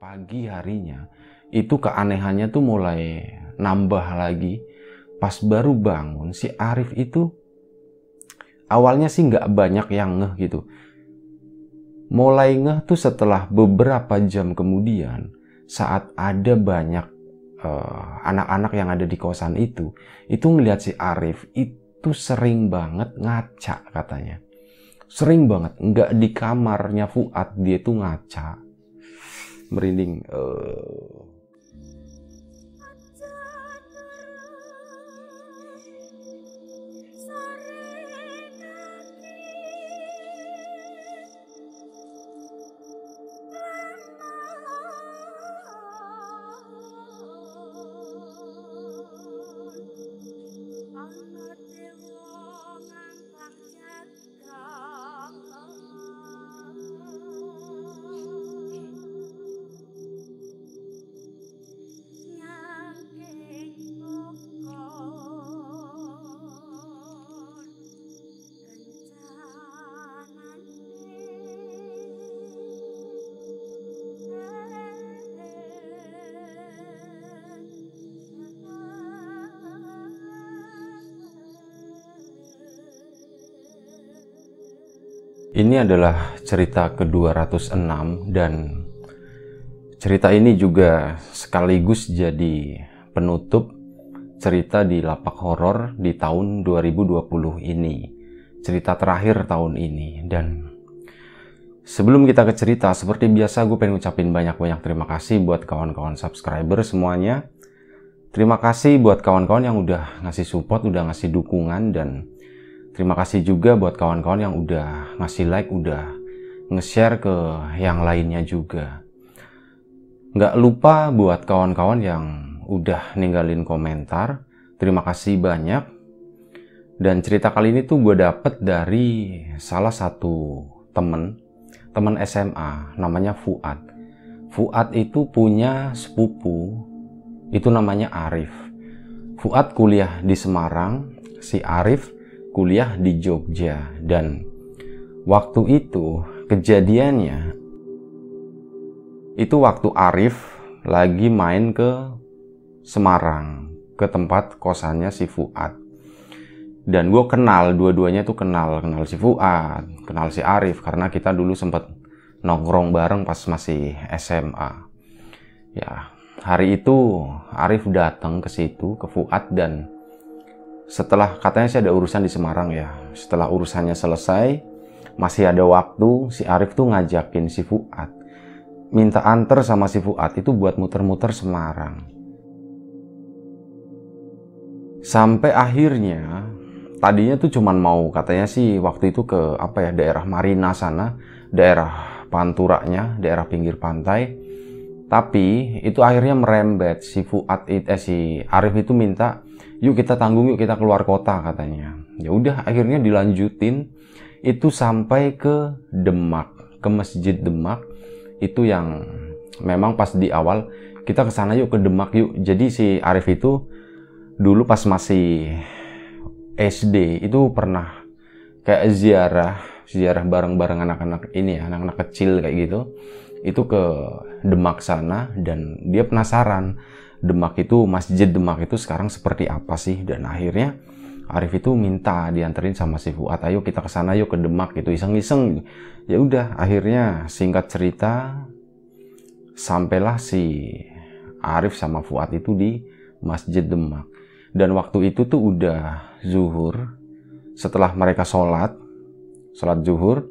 pagi harinya itu keanehannya tuh mulai nambah lagi. Pas baru bangun si Arif itu awalnya sih nggak banyak yang ngeh gitu. Mulai ngeh tuh setelah beberapa jam kemudian saat ada banyak eh, anak-anak uh, yang ada di kosan itu itu ngelihat si Arif itu sering banget ngaca katanya. Sering banget nggak di kamarnya Fuad dia tuh ngaca merinding uh, Ini adalah cerita ke-206 dan cerita ini juga sekaligus jadi penutup cerita di lapak horor di tahun 2020 ini. Cerita terakhir tahun ini dan sebelum kita ke cerita seperti biasa gue pengen ucapin banyak-banyak terima kasih buat kawan-kawan subscriber semuanya. Terima kasih buat kawan-kawan yang udah ngasih support, udah ngasih dukungan dan Terima kasih juga buat kawan-kawan yang udah ngasih like, udah nge-share ke yang lainnya juga. Nggak lupa buat kawan-kawan yang udah ninggalin komentar. Terima kasih banyak. Dan cerita kali ini tuh gue dapet dari salah satu temen, temen SMA, namanya Fuad. Fuad itu punya sepupu, itu namanya Arif. Fuad kuliah di Semarang, si Arif kuliah di Jogja dan waktu itu kejadiannya itu waktu Arif lagi main ke Semarang ke tempat kosannya si Fuad. Dan gue kenal dua-duanya tuh kenal kenal si Fuad kenal si Arif karena kita dulu sempet nongkrong bareng pas masih SMA ya hari itu Arif datang ke situ ke Fuad dan setelah katanya sih ada urusan di Semarang ya. Setelah urusannya selesai, masih ada waktu, si Arif tuh ngajakin si Fuad. Minta anter sama si Fuad itu buat muter-muter Semarang. Sampai akhirnya, tadinya tuh cuman mau katanya sih waktu itu ke apa ya daerah Marina sana, daerah Panturanya, daerah pinggir pantai. Tapi itu akhirnya merembet si Fuad eh si Arif itu minta yuk kita tanggung yuk kita keluar kota katanya. Ya udah akhirnya dilanjutin. Itu sampai ke Demak ke Masjid Demak. Itu yang memang pas di awal kita ke sana yuk ke Demak yuk. Jadi si Arif itu dulu pas masih SD itu pernah kayak ziarah ziarah bareng-bareng anak-anak ini ya anak-anak kecil kayak gitu. Itu ke Demak sana dan dia penasaran Demak itu Masjid Demak itu sekarang seperti apa sih? Dan akhirnya Arif itu minta dianterin sama si Fuad ayo kita ke sana yuk ke Demak gitu. Iseng-iseng. Ya udah akhirnya singkat cerita sampailah si Arif sama Fuad itu di Masjid Demak. Dan waktu itu tuh udah zuhur. Setelah mereka sholat sholat zuhur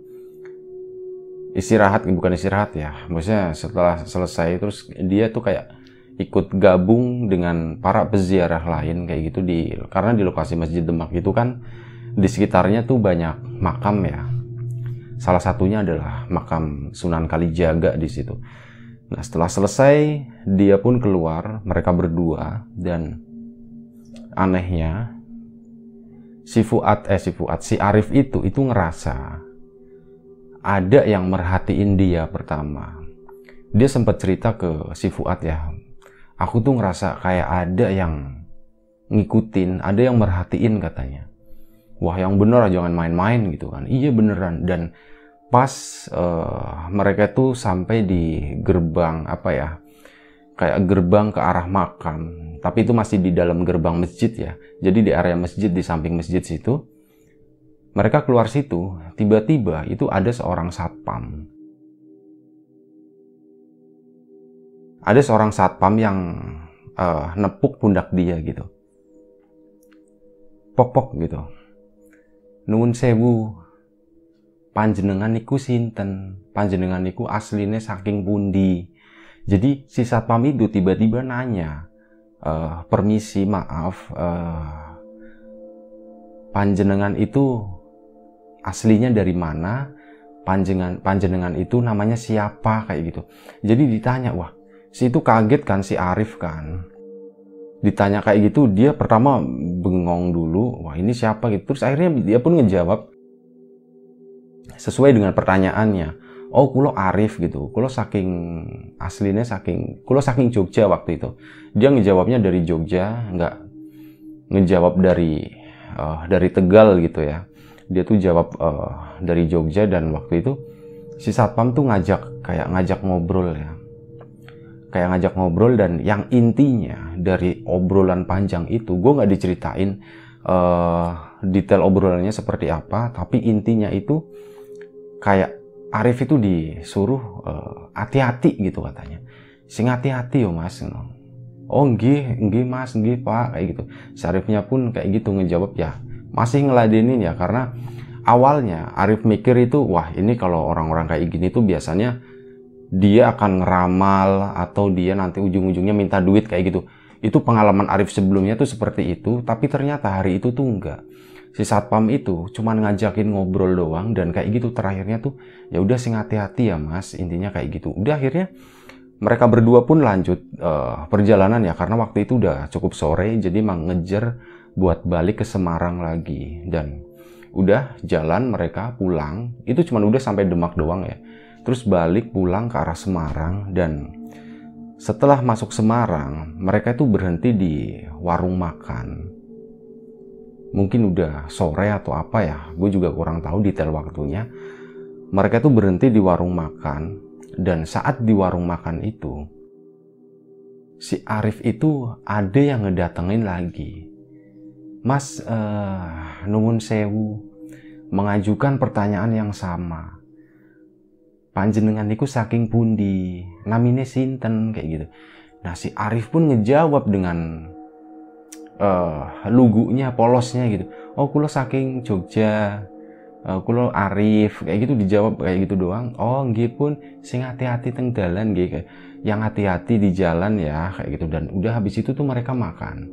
istirahat bukan istirahat ya. Maksudnya setelah selesai terus dia tuh kayak ikut gabung dengan para peziarah lain kayak gitu di karena di lokasi Masjid Demak itu kan di sekitarnya tuh banyak makam ya. Salah satunya adalah makam Sunan Kalijaga di situ. Nah, setelah selesai dia pun keluar, mereka berdua dan anehnya si Fuad eh si Fuad si Arif itu itu ngerasa ada yang merhatiin dia pertama. Dia sempat cerita ke si Fuad ya, aku tuh ngerasa kayak ada yang ngikutin, ada yang merhatiin katanya. Wah yang bener jangan main-main gitu kan. Iya beneran. Dan pas uh, mereka tuh sampai di gerbang apa ya kayak gerbang ke arah makam. Tapi itu masih di dalam gerbang masjid ya. Jadi di area masjid di samping masjid situ mereka keluar situ. Tiba-tiba itu ada seorang satpam ada seorang satpam yang uh, nepuk pundak dia gitu. Pok-pok gitu. Nuwun sewu. Panjenengan niku sinten? Panjenengan niku aslinya saking pundi? Jadi si satpam itu tiba-tiba nanya uh, permisi maaf uh, panjenengan itu aslinya dari mana? Panjenengan panjenengan itu namanya siapa? Kayak gitu. Jadi ditanya wah si itu kaget kan si Arif kan. Ditanya kayak gitu dia pertama bengong dulu wah ini siapa? Gitu. Terus akhirnya dia pun ngejawab sesuai dengan pertanyaannya. Oh kulo Arif gitu. Kulo saking aslinya saking kulo saking Jogja waktu itu. Dia ngejawabnya dari Jogja nggak ngejawab dari uh, dari Tegal gitu ya. Dia tuh jawab uh, dari Jogja dan waktu itu si satpam tuh ngajak kayak ngajak ngobrol ya kayak ngajak ngobrol dan yang intinya dari obrolan panjang itu gue nggak diceritain uh, detail obrolannya seperti apa tapi intinya itu kayak Arif itu disuruh hati hati-hati gitu katanya. Sing hati-hati yo mas oh nggih nggih mas nggih pak kayak gitu. Sarifnya pun kayak gitu ngejawab ya masih ngeladenin ya. Karena awalnya Arif mikir itu wah ini kalau orang-orang kayak gini tuh biasanya dia akan ngeramal atau dia nanti ujung-ujungnya minta duit kayak gitu. Itu pengalaman Arif sebelumnya tuh seperti itu, tapi ternyata hari itu tuh enggak. Si satpam itu cuman ngajakin ngobrol doang dan kayak gitu terakhirnya tuh ya udah sing hati-hati ya mas intinya kayak gitu. Udah akhirnya mereka berdua pun lanjut uh, perjalanan ya karena waktu itu udah cukup sore jadi emang ngejar buat balik ke Semarang lagi dan udah jalan mereka pulang itu cuman udah sampai Demak doang ya terus balik pulang ke arah Semarang dan setelah masuk Semarang mereka itu berhenti di warung makan. Mungkin udah sore atau apa ya gue juga kurang tahu detail waktunya. Mereka itu berhenti di warung makan dan saat di warung makan itu si Arif itu ada yang ngedatengin lagi. Mas uh, Nuwun Sewu mengajukan pertanyaan yang sama panjenengan niku saking pundi? Namine sinten kayak gitu. Nah si Arif pun ngejawab dengan uh, lugunya polosnya gitu. Oh kulo saking Jogja uh, kulo Arif kayak gitu dijawab kayak gitu doang. Oh nggih pun sing hati-hati teng dalan nggih yang hati-hati di jalan ya kayak gitu. Dan udah habis itu tuh mereka makan.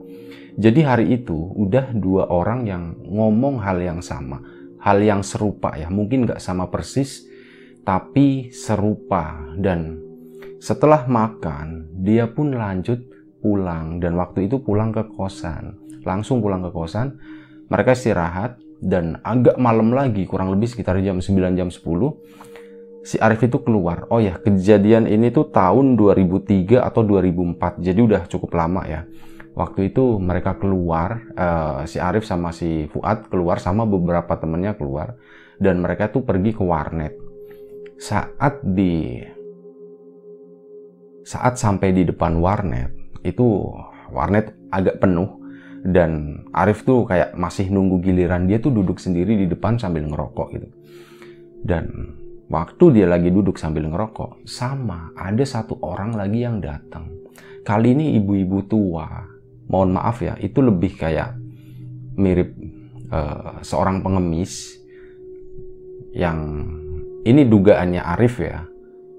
Jadi hari itu udah dua orang yang ngomong hal yang sama hal yang serupa ya. Mungkin nggak sama persis tapi serupa. Dan setelah makan dia pun lanjut pulang. Dan waktu itu pulang ke kosan. Langsung pulang ke kosan mereka istirahat. Dan agak malam lagi kurang lebih sekitar jam 9 jam 10 si Arif itu keluar. Oh ya kejadian ini tuh tahun 2003 atau 2004 jadi udah cukup lama ya. Waktu itu mereka keluar uh, si Arif sama si Fuad keluar sama beberapa temennya keluar. Dan mereka tuh pergi ke warnet saat di saat sampai di depan warnet itu warnet agak penuh. Dan Arif tuh kayak masih nunggu giliran dia tuh duduk sendiri di depan sambil ngerokok gitu. Dan waktu dia lagi duduk sambil ngerokok sama ada satu orang lagi yang datang. Kali ini ibu-ibu tua mohon maaf ya itu lebih kayak mirip uh, seorang pengemis yang ini dugaannya Arif ya.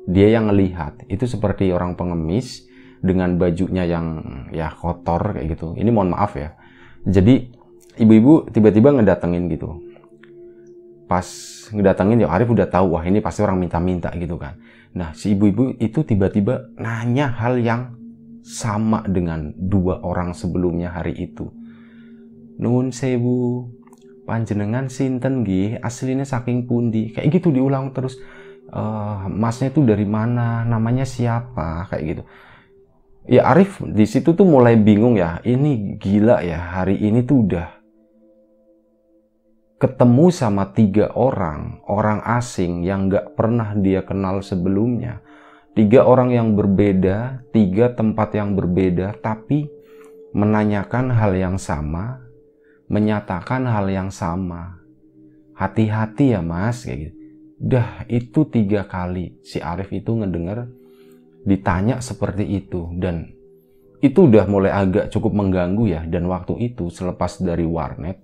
Dia yang ngelihat. Itu seperti orang pengemis dengan bajunya yang ya kotor kayak gitu. Ini mohon maaf ya. Jadi ibu-ibu tiba-tiba ngedatengin gitu. Pas ngedatengin ya Arif udah tahu wah ini pasti orang minta-minta gitu kan. Nah si ibu-ibu itu tiba-tiba nanya hal yang sama dengan dua orang sebelumnya hari itu. Nun sewu panjenengan sinten gih aslinya saking pundi? Kayak gitu diulang terus. Uh, masnya itu dari mana? Namanya siapa? Kayak gitu. Ya Arif di situ tuh mulai bingung ya. Ini gila ya hari ini tuh udah ketemu sama tiga orang, orang asing yang gak pernah dia kenal sebelumnya. Tiga orang yang berbeda, tiga tempat yang berbeda, tapi menanyakan hal yang sama, menyatakan hal yang sama. Hati-hati ya mas, kayak gitu. Dah itu tiga kali si Arif itu ngedenger ditanya seperti itu dan itu udah mulai agak cukup mengganggu ya dan waktu itu selepas dari warnet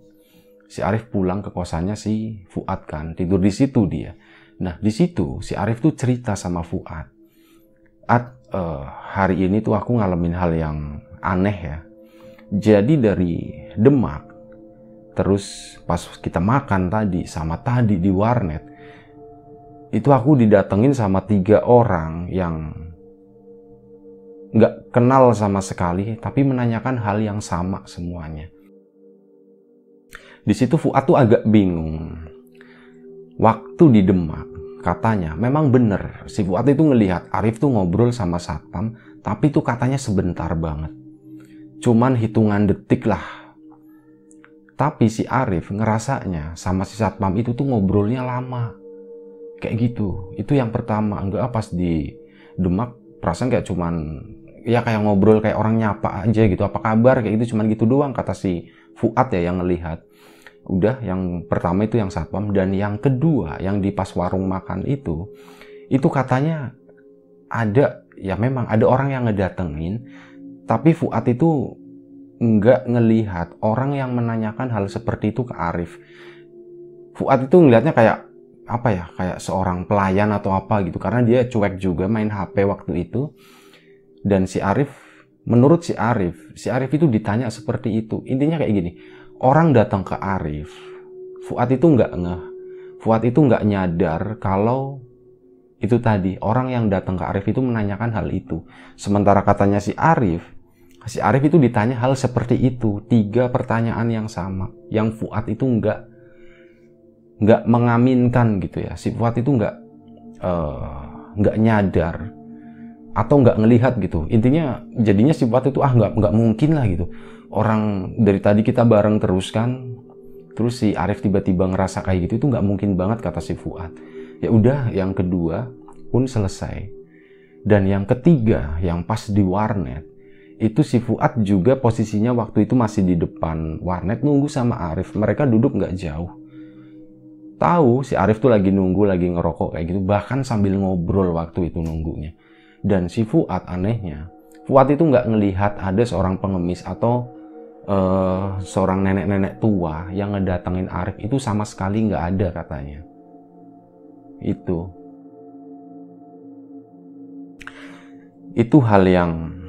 si Arif pulang ke kosannya si Fuad kan tidur di situ dia nah di situ si Arif tuh cerita sama Fuad At uh, hari ini tuh aku ngalamin hal yang aneh ya jadi dari Demak terus pas kita makan tadi sama tadi di warnet itu aku didatengin sama tiga orang yang nggak kenal sama sekali, tapi menanyakan hal yang sama semuanya. Di situ Fuad tuh agak bingung. Waktu di Demak, katanya memang bener si Fuad itu ngelihat Arif tuh ngobrol sama satpam, tapi tuh katanya sebentar banget. Cuman hitungan detik lah. Tapi si Arif ngerasanya sama si satpam itu tuh ngobrolnya lama. Kayak gitu. Itu yang pertama. Enggak pas di Demak perasaan kayak cuman ya kayak ngobrol kayak orang nyapa aja gitu apa kabar kayak gitu cuman gitu doang kata si Fuad ya yang ngelihat udah yang pertama itu yang satpam dan yang kedua yang di pas warung makan itu itu katanya ada ya memang ada orang yang ngedatengin tapi Fuad itu nggak ngelihat orang yang menanyakan hal seperti itu ke Arif Fuad itu ngelihatnya kayak apa ya kayak seorang pelayan atau apa gitu karena dia cuek juga main HP waktu itu dan si Arif, menurut si Arif, si Arif itu ditanya seperti itu. Intinya kayak gini, orang datang ke Arif, Fuad itu nggak ngeh, Fuad itu nggak nyadar kalau itu tadi orang yang datang ke Arif itu menanyakan hal itu. Sementara katanya si Arif, si Arif itu ditanya hal seperti itu, tiga pertanyaan yang sama, yang Fuad itu nggak nggak mengaminkan gitu ya. Si Fuad itu nggak uh, nggak nyadar atau nggak ngelihat gitu. Intinya jadinya si Fuad itu ah nggak nggak mungkin lah gitu. Orang dari tadi kita bareng terus kan terus si Arif tiba-tiba ngerasa kayak gitu itu nggak mungkin banget kata si Fuad. Ya udah yang kedua pun selesai. Dan yang ketiga yang pas di warnet itu si Fuad juga posisinya waktu itu masih di depan. Warnet nunggu sama Arif. Mereka duduk nggak jauh. Tahu si Arif tuh lagi nunggu lagi ngerokok kayak gitu. Bahkan sambil ngobrol waktu itu nunggunya. Dan si Fuad anehnya, Fuad itu nggak ngelihat ada seorang pengemis atau uh, seorang nenek-nenek tua yang ngedatengin Arif. Itu sama sekali nggak ada katanya. Itu. Itu hal yang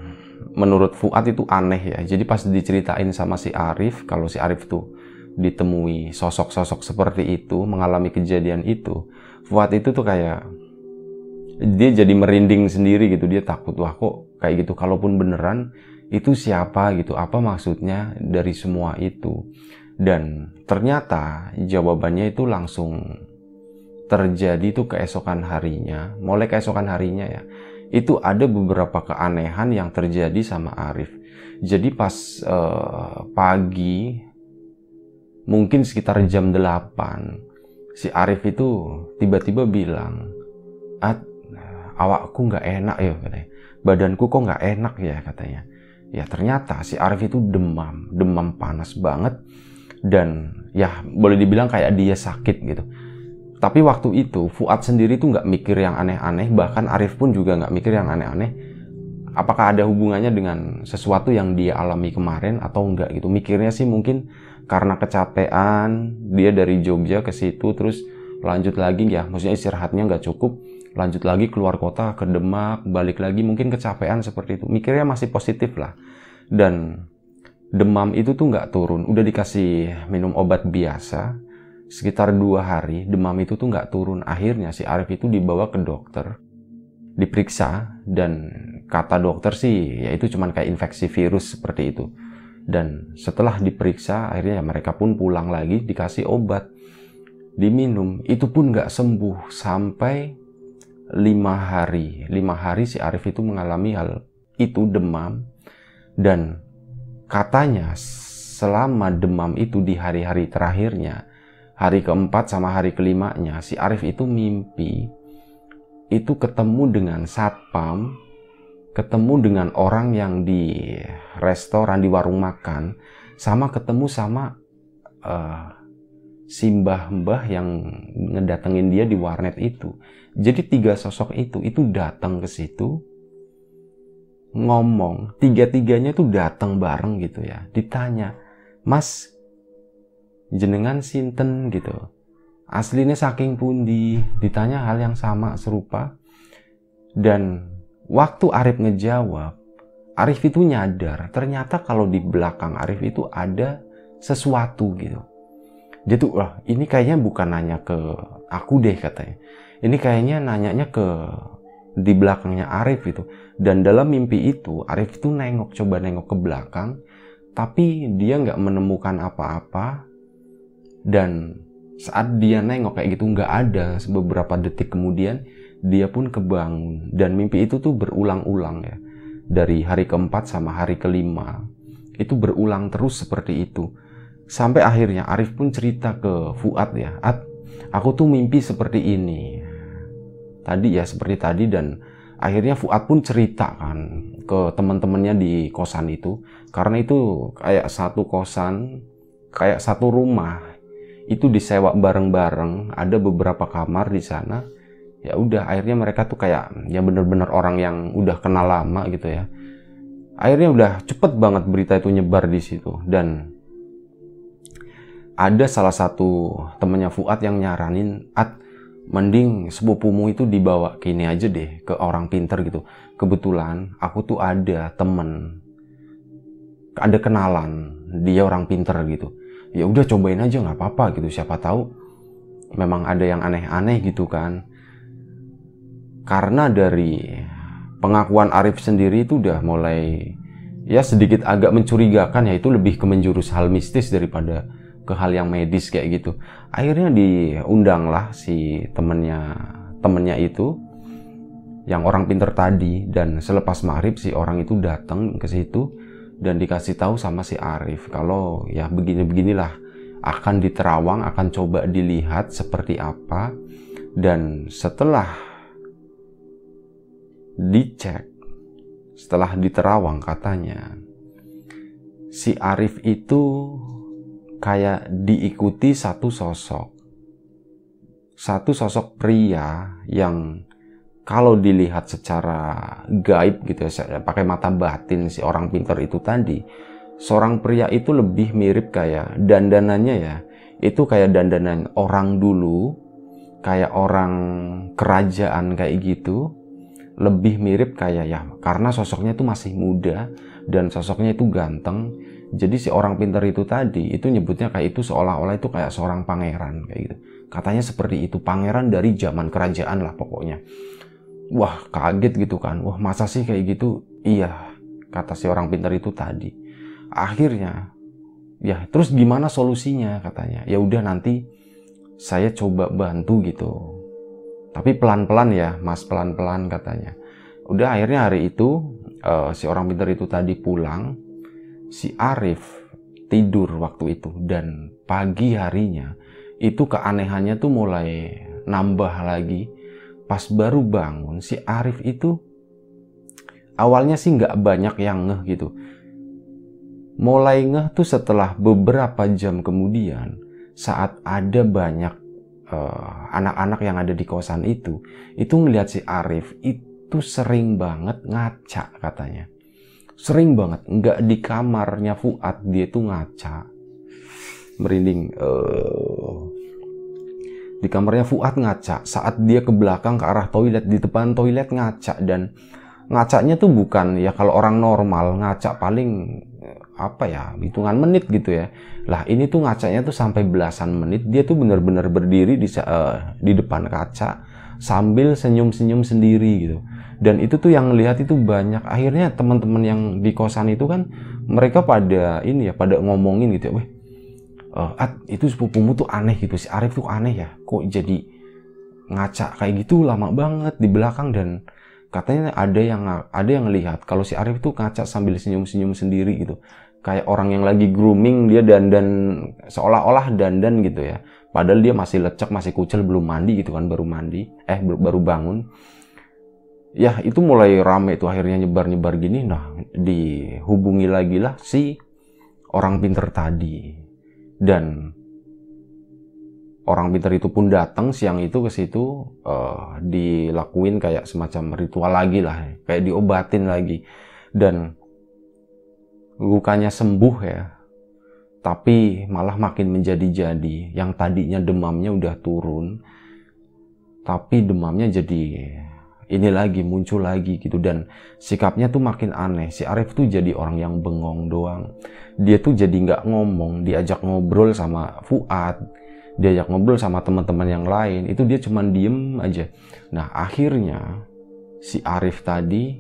menurut Fuad itu aneh ya. Jadi pas diceritain sama si Arif, kalau si Arif tuh ditemui sosok-sosok seperti itu, mengalami kejadian itu, Fuad itu tuh kayak dia jadi merinding sendiri gitu. Dia takut wah kok kayak gitu? Kalaupun beneran itu siapa gitu? Apa maksudnya dari semua itu? Dan ternyata jawabannya itu langsung terjadi itu keesokan harinya. Mulai keesokan harinya ya itu ada beberapa keanehan yang terjadi sama Arif. Jadi pas uh, pagi mungkin sekitar jam 8 si Arif itu tiba-tiba bilang At, awakku nggak enak ya katanya. Badanku kok nggak enak ya katanya. Ya ternyata si Arif itu demam demam panas banget. Dan ya boleh dibilang kayak dia sakit gitu tapi waktu itu Fuad sendiri tuh nggak mikir yang aneh-aneh bahkan Arif pun juga nggak mikir yang aneh-aneh apakah ada hubungannya dengan sesuatu yang dia alami kemarin atau enggak gitu mikirnya sih mungkin karena kecapean dia dari Jogja ke situ terus lanjut lagi ya maksudnya istirahatnya nggak cukup lanjut lagi keluar kota ke Demak, balik lagi mungkin kecapean seperti itu. Mikirnya masih positif lah. Dan demam itu tuh nggak turun. Udah dikasih minum obat biasa, sekitar dua hari demam itu tuh nggak turun. Akhirnya si Arif itu dibawa ke dokter, diperiksa dan kata dokter sih ya itu cuman kayak infeksi virus seperti itu. Dan setelah diperiksa akhirnya ya mereka pun pulang lagi dikasih obat diminum itu pun nggak sembuh sampai lima hari. Lima hari si Arif itu mengalami hal itu demam dan katanya selama demam itu di hari-hari terakhirnya hari keempat sama hari kelimanya si Arif itu mimpi itu ketemu dengan satpam ketemu dengan orang yang di restoran di warung makan sama ketemu sama uh, si mbah-mbah yang ngedatengin dia di warnet itu. Jadi tiga sosok itu itu datang ke situ ngomong, tiga-tiganya itu datang bareng gitu ya. Ditanya, "Mas, jenengan sinten?" gitu. Aslinya saking pundi, ditanya hal yang sama serupa. Dan waktu Arif ngejawab, Arif itu nyadar ternyata kalau di belakang Arif itu ada sesuatu gitu dia tuh wah ini kayaknya bukan nanya ke aku deh katanya ini kayaknya nanyanya ke di belakangnya Arif itu dan dalam mimpi itu Arif itu nengok coba nengok ke belakang tapi dia nggak menemukan apa-apa dan saat dia nengok kayak gitu nggak ada beberapa detik kemudian dia pun kebangun dan mimpi itu tuh berulang-ulang ya dari hari keempat sama hari kelima itu berulang terus seperti itu Sampai akhirnya Arif pun cerita ke Fuad ya, At, aku tuh mimpi seperti ini. Tadi ya seperti tadi dan akhirnya Fuad pun cerita kan ke teman-temannya di kosan itu. Karena itu kayak satu kosan, kayak satu rumah. Itu disewa bareng-bareng, ada beberapa kamar di sana. Ya udah akhirnya mereka tuh kayak ya bener-bener orang yang udah kenal lama gitu ya. Akhirnya udah cepet banget berita itu nyebar di situ dan ada salah satu temennya Fuad yang nyaranin At mending sepupumu itu dibawa ke ini aja deh ke orang pinter gitu kebetulan aku tuh ada temen ada kenalan dia orang pinter gitu ya udah cobain aja nggak apa-apa gitu siapa tahu memang ada yang aneh-aneh gitu kan. Karena dari pengakuan Arif sendiri itu udah mulai ya sedikit agak mencurigakan ya itu lebih ke menjurus hal mistis daripada ke hal yang medis kayak gitu. Akhirnya diundang lah si temennya temennya itu yang orang pinter tadi. Dan selepas maghrib si orang itu datang ke situ dan dikasih tahu sama si Arif kalau ya begini beginilah akan diterawang akan coba dilihat seperti apa dan setelah dicek setelah diterawang katanya si Arif itu kayak diikuti satu sosok. Satu sosok pria yang kalau dilihat secara gaib gitu ya, pakai mata batin si orang pintar itu tadi, seorang pria itu lebih mirip kayak dandanannya ya, itu kayak dandanan orang dulu, kayak orang kerajaan kayak gitu, lebih mirip kayak ya karena sosoknya itu masih muda dan sosoknya itu ganteng jadi si orang pintar itu tadi itu nyebutnya kayak itu seolah-olah itu kayak seorang pangeran kayak gitu. Katanya seperti itu pangeran dari zaman kerajaan lah pokoknya. Wah kaget gitu kan. Wah masa sih kayak gitu? Iya kata si orang pintar itu tadi. Akhirnya ya terus gimana solusinya katanya. Ya udah nanti saya coba bantu gitu. Tapi pelan-pelan ya mas pelan-pelan katanya. Udah akhirnya hari itu uh, si orang pintar itu tadi pulang si Arif tidur waktu itu dan pagi harinya itu keanehannya tuh mulai nambah lagi pas baru bangun si Arif itu awalnya sih nggak banyak yang ngeh gitu. Mulai ngeh tuh setelah beberapa jam kemudian saat ada banyak eh, anak-anak uh, yang ada di kosan itu itu ngelihat si Arif itu sering banget ngaca katanya. Sering banget nggak di kamarnya Fuad dia tuh ngaca. Merinding uh, di kamarnya Fuad ngaca saat dia ke belakang ke arah toilet di depan toilet ngaca dan ngacanya tuh bukan ya kalau orang normal ngaca paling apa ya hitungan menit gitu ya. Lah ini tuh ngacanya tuh sampai belasan menit. Dia tuh benar-benar berdiri di uh, di depan kaca sambil senyum-senyum sendiri gitu. Dan itu tuh yang lihat itu banyak. Akhirnya teman-teman yang di kosan itu kan mereka pada ini ya pada ngomongin gitu ya weh uh, At, itu sepupumu tuh aneh gitu si Arif tuh aneh ya. Kok jadi ngaca kayak gitu lama banget di belakang dan katanya ada yang ada yang lihat kalau si Arif tuh ngaca sambil senyum-senyum sendiri gitu. Kayak orang yang lagi grooming dia dandan seolah-olah dandan gitu ya. Padahal dia masih lecek masih kucel belum mandi gitu kan baru mandi eh baru bangun. Ya itu mulai rame itu akhirnya nyebar-nyebar gini. Nah dihubungi lagi lah si orang pinter tadi dan orang pinter itu pun datang siang itu ke situ uh, dilakuin kayak semacam ritual lagi lah kayak diobatin lagi. Dan lukanya sembuh ya tapi malah makin menjadi-jadi. Yang tadinya demamnya udah turun tapi demamnya jadi ini lagi muncul lagi gitu. Dan sikapnya tuh makin aneh. Si Arif tuh jadi orang yang bengong doang. Dia tuh jadi nggak ngomong diajak ngobrol sama Fuad diajak ngobrol sama teman-teman yang lain. Itu dia cuman diem aja. Nah akhirnya si Arif tadi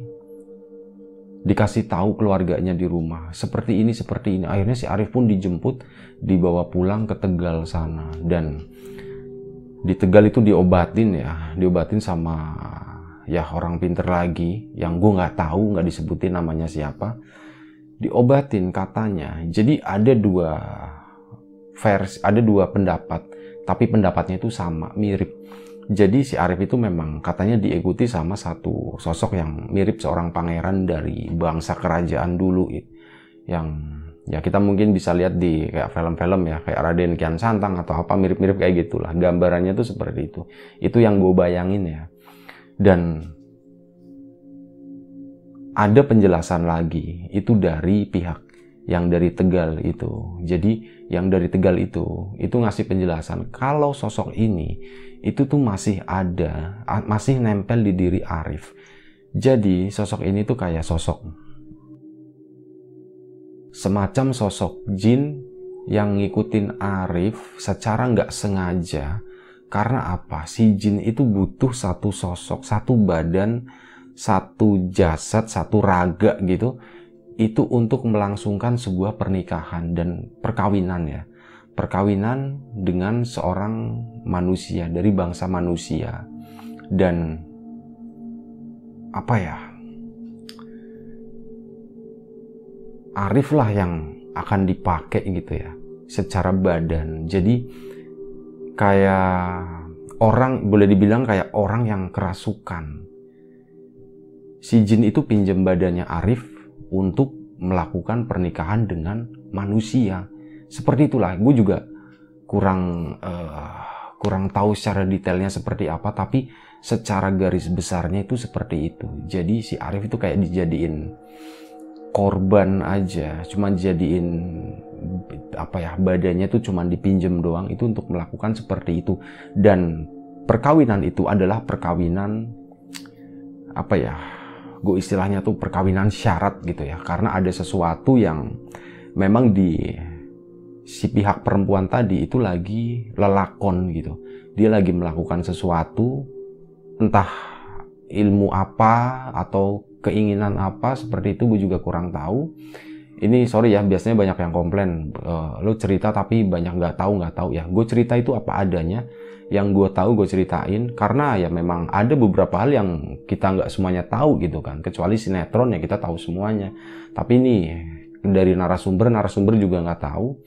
dikasih tahu keluarganya di rumah. Seperti ini seperti ini. Akhirnya si Arif pun dijemput dibawa pulang ke Tegal sana. Dan di Tegal itu diobatin ya diobatin sama ya orang pinter lagi yang gue nggak tahu nggak disebutin namanya siapa diobatin katanya. Jadi ada dua versi ada dua pendapat tapi pendapatnya itu sama mirip. Jadi si Arif itu memang katanya diikuti sama satu sosok yang mirip seorang pangeran dari bangsa kerajaan dulu yang ya kita mungkin bisa lihat di kayak film-film ya kayak Raden Kian Santang atau apa mirip-mirip kayak gitulah. Gambarannya tuh seperti itu. Itu yang gue bayangin ya dan ada penjelasan lagi itu dari pihak yang dari Tegal itu jadi yang dari Tegal itu itu ngasih penjelasan kalau sosok ini itu tuh masih ada, masih nempel di diri Arif. Jadi sosok ini tuh kayak sosok semacam sosok jin yang ngikutin Arif secara nggak sengaja. Karena apa? Si jin itu butuh satu sosok, satu badan, satu jasad, satu raga gitu. Itu untuk melangsungkan sebuah pernikahan dan perkawinan ya perkawinan dengan seorang manusia dari bangsa manusia dan apa ya Arif lah yang akan dipakai gitu ya secara badan jadi kayak orang boleh dibilang kayak orang yang kerasukan. Si jin itu pinjam badannya Arif untuk melakukan pernikahan dengan manusia. Seperti itulah. Gue juga kurang uh, kurang tahu secara detailnya seperti apa tapi secara garis besarnya itu seperti itu. Jadi si Arif itu kayak dijadiin korban aja. Cuma jadiin apa ya badannya tuh cuma dipinjem doang. Itu untuk melakukan seperti itu. Dan perkawinan itu adalah perkawinan apa ya gue istilahnya tuh perkawinan syarat gitu ya. Karena ada sesuatu yang memang di si pihak perempuan tadi itu lagi lelakon gitu. Dia lagi melakukan sesuatu entah ilmu apa atau keinginan apa seperti itu gue juga kurang tahu. Ini sorry ya biasanya banyak yang komplain uh, lo cerita tapi banyak nggak tahu nggak tahu ya. Gue cerita itu apa adanya yang gue tahu gue ceritain karena ya memang ada beberapa hal yang kita nggak semuanya tahu gitu kan kecuali sinetron ya kita tahu semuanya tapi ini dari narasumber narasumber juga nggak tahu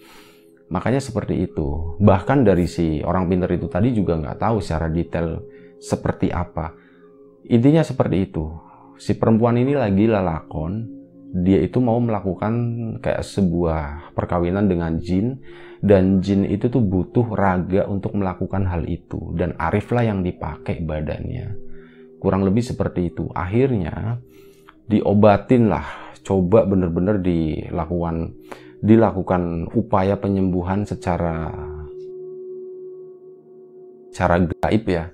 Makanya seperti itu. Bahkan dari si orang pinter itu tadi juga nggak tahu secara detail seperti apa. Intinya seperti itu. Si perempuan ini lagi lalakon, dia itu mau melakukan kayak sebuah perkawinan dengan jin dan jin itu tuh butuh raga untuk melakukan hal itu dan Arif lah yang dipakai badannya. Kurang lebih seperti itu. Akhirnya diobatin lah, coba bener-bener dilakukan dilakukan upaya penyembuhan secara cara gaib ya.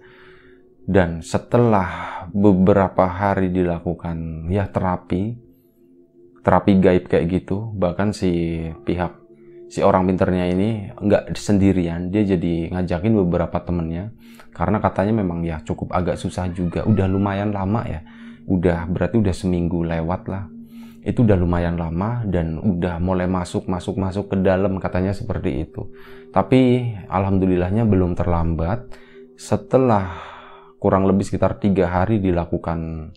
Dan setelah beberapa hari dilakukan ya terapi, terapi gaib kayak gitu, bahkan si pihak si orang pinternya ini nggak sendirian, dia jadi ngajakin beberapa temennya. Karena katanya memang ya cukup agak susah juga, udah lumayan lama ya, udah berarti udah seminggu lewat lah. Itu udah lumayan lama dan udah mulai masuk masuk masuk ke dalam katanya seperti itu. Tapi alhamdulillahnya belum terlambat. Setelah kurang lebih sekitar tiga hari dilakukan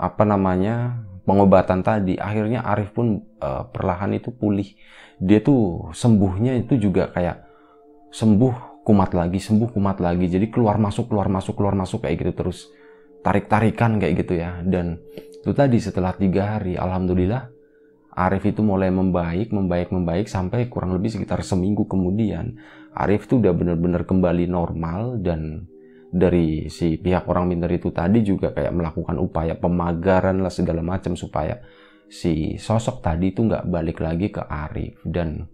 apa namanya pengobatan tadi. Akhirnya Arif pun uh, perlahan itu pulih. Dia tuh sembuhnya itu juga kayak sembuh kumat lagi sembuh kumat lagi. Jadi keluar masuk keluar masuk keluar masuk kayak gitu terus. Tarik tarikan kayak gitu ya. Dan itu tadi setelah tiga hari alhamdulillah Arif itu mulai membaik membaik membaik sampai kurang lebih sekitar seminggu kemudian Arif itu udah benar-benar kembali normal dan dari si pihak orang pintar itu tadi juga kayak melakukan upaya pemagaran lah segala macam supaya si sosok tadi itu nggak balik lagi ke Arif. Dan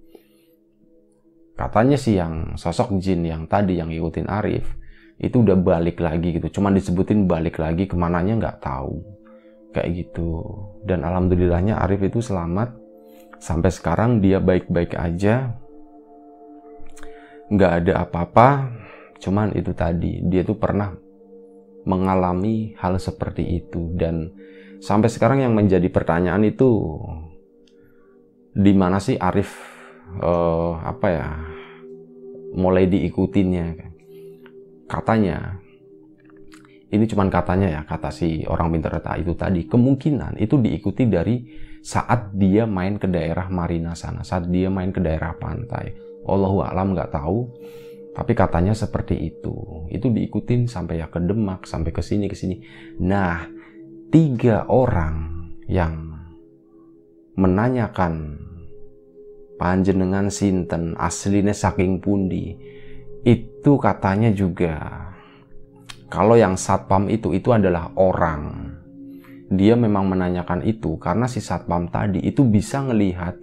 katanya sih yang sosok jin yang tadi yang ngikutin Arif itu udah balik lagi gitu. Cuman disebutin balik lagi ke mananya nggak tahu. Kayak gitu. Dan alhamdulillahnya Arif itu selamat. Sampai sekarang dia baik-baik aja. Nggak ada apa-apa Cuman itu tadi, dia tuh pernah mengalami hal seperti itu. Dan sampai sekarang yang menjadi pertanyaan itu di mana sih Arif uh, apa ya mulai diikutinnya? Katanya ini cuman katanya ya kata si orang pintar itu tadi kemungkinan itu diikuti dari saat dia main ke daerah Marina sana saat dia main ke daerah pantai. Allahu alam nggak tahu tapi katanya seperti itu. Itu diikutin sampai ya ke Demak, sampai ke sini ke sini. Nah, tiga orang yang menanyakan panjenengan sinten aslinya saking pundi itu katanya juga kalau yang satpam itu itu adalah orang dia memang menanyakan itu karena si satpam tadi itu bisa ngelihat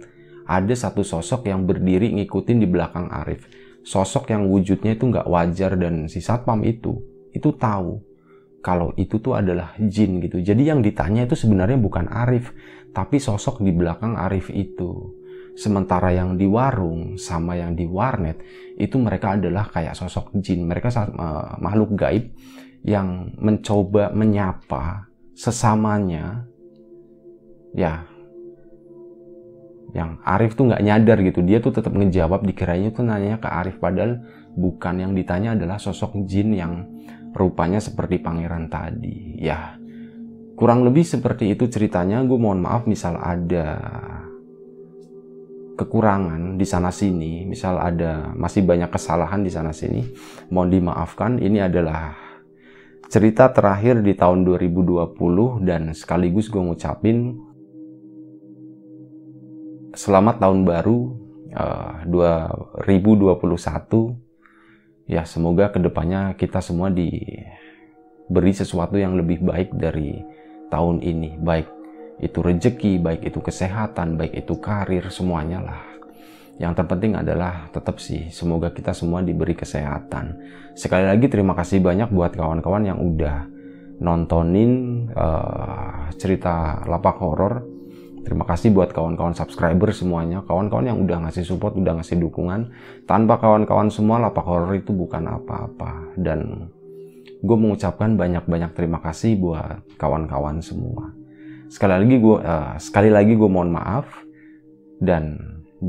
ada satu sosok yang berdiri ngikutin di belakang Arif sosok yang wujudnya itu nggak wajar dan si satpam itu itu tahu kalau itu tuh adalah jin gitu. Jadi yang ditanya itu sebenarnya bukan Arif, tapi sosok di belakang Arif itu. Sementara yang di warung sama yang di warnet itu mereka adalah kayak sosok jin. Mereka uh, makhluk gaib yang mencoba menyapa sesamanya. Ya, yang Arif tuh nggak nyadar gitu. Dia tuh tetap ngejawab dikiranya tuh nanya ke Arif. Padahal bukan. Yang ditanya adalah sosok jin yang rupanya seperti pangeran tadi. Ya kurang lebih seperti itu ceritanya. Gue mohon maaf misal ada kekurangan di sana sini misal ada masih banyak kesalahan di sana sini mohon dimaafkan. Ini adalah cerita terakhir di tahun 2020 dan sekaligus gue ngucapin selamat tahun baru uh, 2021. Ya, semoga ke depannya kita semua diberi sesuatu yang lebih baik dari tahun ini. Baik itu rezeki, baik itu kesehatan, baik itu karir, semuanya lah. Yang terpenting adalah tetap sih, semoga kita semua diberi kesehatan. Sekali lagi terima kasih banyak buat kawan-kawan yang udah nontonin uh, cerita lapak horor Terima kasih buat kawan-kawan subscriber semuanya, kawan-kawan yang udah ngasih support, udah ngasih dukungan. Tanpa kawan-kawan semua, lapak horror itu bukan apa-apa. Dan gue mengucapkan banyak-banyak terima kasih buat kawan-kawan semua. Sekali lagi gue, uh, sekali lagi gue mohon maaf dan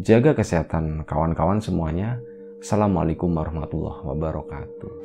jaga kesehatan kawan-kawan semuanya. Assalamualaikum warahmatullahi wabarakatuh.